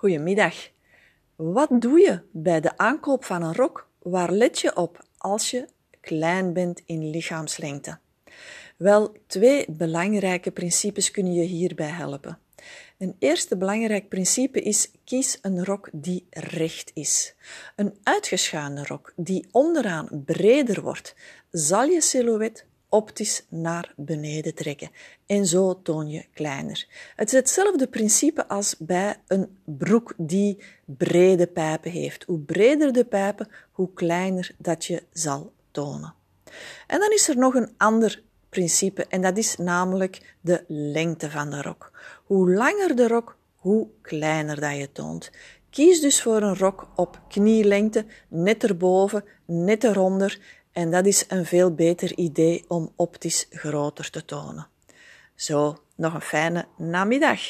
Goedemiddag. Wat doe je bij de aankoop van een rok? Waar let je op als je klein bent in lichaamslengte? Wel, twee belangrijke principes kunnen je hierbij helpen. Een eerste belangrijk principe is: kies een rok die recht is. Een uitgeschuine rok die onderaan breder wordt, zal je silhouet optisch naar beneden trekken. En zo toon je kleiner. Het is hetzelfde principe als bij een broek die brede pijpen heeft. Hoe breder de pijpen, hoe kleiner dat je zal tonen. En dan is er nog een ander principe en dat is namelijk de lengte van de rok. Hoe langer de rok, hoe kleiner dat je toont. Kies dus voor een rok op knielengte, net erboven, net eronder en dat is een veel beter idee om optisch groter te tonen. Zo, nog een fijne namiddag.